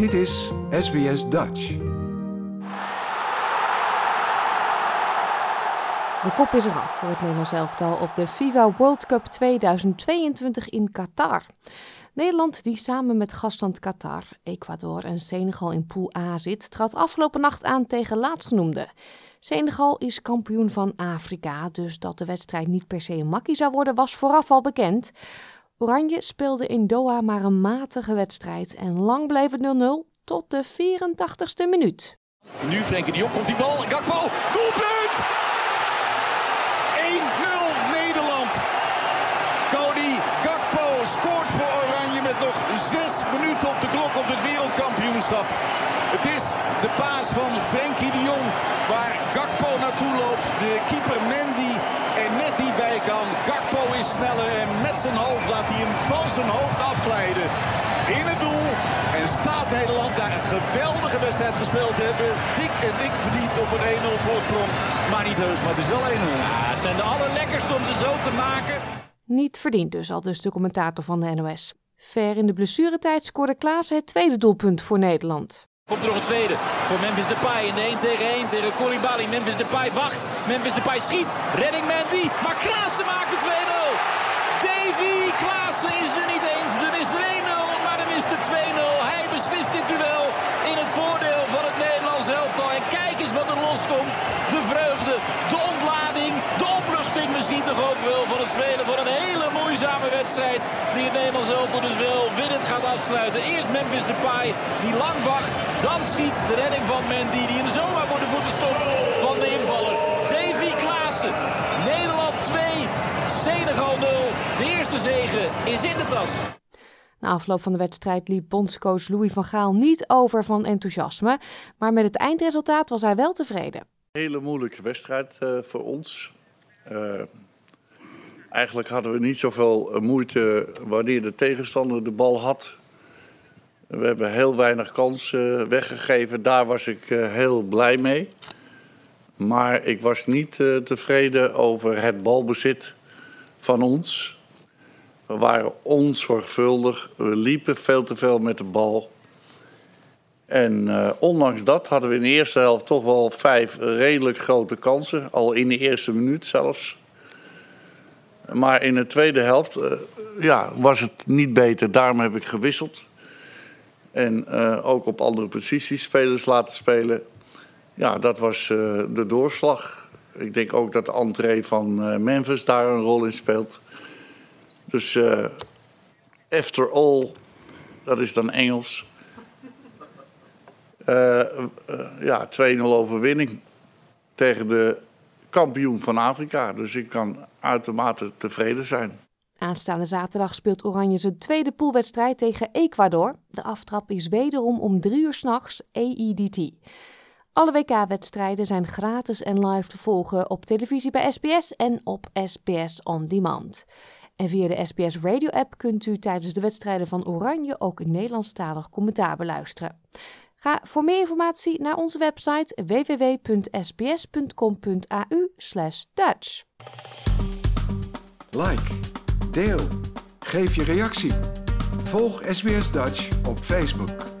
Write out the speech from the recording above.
Dit is SBS Dutch. De kop is eraf voor het Nederlands elftal op de FIFA World Cup 2022 in Qatar. Nederland, die samen met gastland Qatar, Ecuador en Senegal in Pool A zit, trad afgelopen nacht aan tegen laatstgenoemde. Senegal is kampioen van Afrika, dus dat de wedstrijd niet per se een makkie zou worden was vooraf al bekend. Oranje speelde in Doha maar een matige wedstrijd en lang bleef het 0-0 tot de 84ste minuut. Nu Frenkie de Jong komt die bal. Gakpo, doelpunt! 1-0 Nederland. Cody Gakpo scoort voor Oranje met nog 6 minuten op de klok op het wereldkampioenschap. Het is de paas van Frenkie de Jong waar Gakpo naartoe loopt. De keeper Mendy er net niet bij kan. En met zijn hoofd laat hij hem van zijn hoofd afglijden. In het doel. En staat Nederland daar een geweldige wedstrijd gespeeld hebben. Dik en dik verdiend op een 1-0 voorsprong. Maar niet heus, maar het is wel 1-0. Ja, het zijn de allerlekkerste om ze zo te maken. Niet verdiend dus, al dus de commentator van de NOS. Ver in de blessuretijd scoorde Klaassen het tweede doelpunt voor Nederland. Komt er nog een tweede voor Memphis Depay in de 1 tegen 1 tegen Koulibaly. Memphis Depay wacht. Memphis Depay schiet. Redding Mandy. Maar Klaassen maakt de 2-0. Davy Klaassen is er niet eens. Er is er 1-0, maar er is de 2-0. Hij beslist dit duel in het voordeel van het Nederlands elftal. En kijk eens wat er loskomt. De vreugde, de ontlading, de opluchting misschien toch ook wel van het spelen van een hele moeizame wedstrijd. Die het Nederlands elftal dus wel winnend gaat afsluiten. Eerst Memphis Depay die lang wacht. Dan schiet de redding van Mendy die hem zomaar voor de voeten stopt van de invaller. Davy Klaassen. Nederland 2, Senegal 0. De eerste zege is in de tas. Na afloop van de wedstrijd liep bondscoach Louis van Gaal niet over van enthousiasme, maar met het eindresultaat was hij wel tevreden. Hele moeilijke wedstrijd uh, voor ons. Uh, eigenlijk hadden we niet zoveel moeite wanneer de tegenstander de bal had. We hebben heel weinig kansen weggegeven. Daar was ik heel blij mee. Maar ik was niet tevreden over het balbezit van ons. We waren onzorgvuldig. We liepen veel te veel met de bal. En uh, ondanks dat hadden we in de eerste helft toch wel vijf redelijk grote kansen. Al in de eerste minuut zelfs. Maar in de tweede helft uh, ja, was het niet beter. Daarom heb ik gewisseld. En uh, ook op andere posities spelers laten spelen. Ja, dat was de doorslag. Ik denk ook dat de entree van Memphis daar een rol in speelt. Dus after all, dat is dan Engels. Uh, uh, ja, 2-0 overwinning tegen de kampioen van Afrika. Dus ik kan uitermate tevreden zijn. Aanstaande zaterdag speelt Oranje zijn tweede poolwedstrijd tegen Ecuador. De aftrap is wederom om drie uur s'nachts AEDT. Alle WK-wedstrijden zijn gratis en live te volgen op televisie bij SBS en op SBS On Demand. En via de SBS Radio-app kunt u tijdens de wedstrijden van Oranje ook Nederlandstalig commentaar beluisteren. Ga voor meer informatie naar onze website www.sbs.com.au/dutch. Like, deel, geef je reactie. Volg SBS Dutch op Facebook.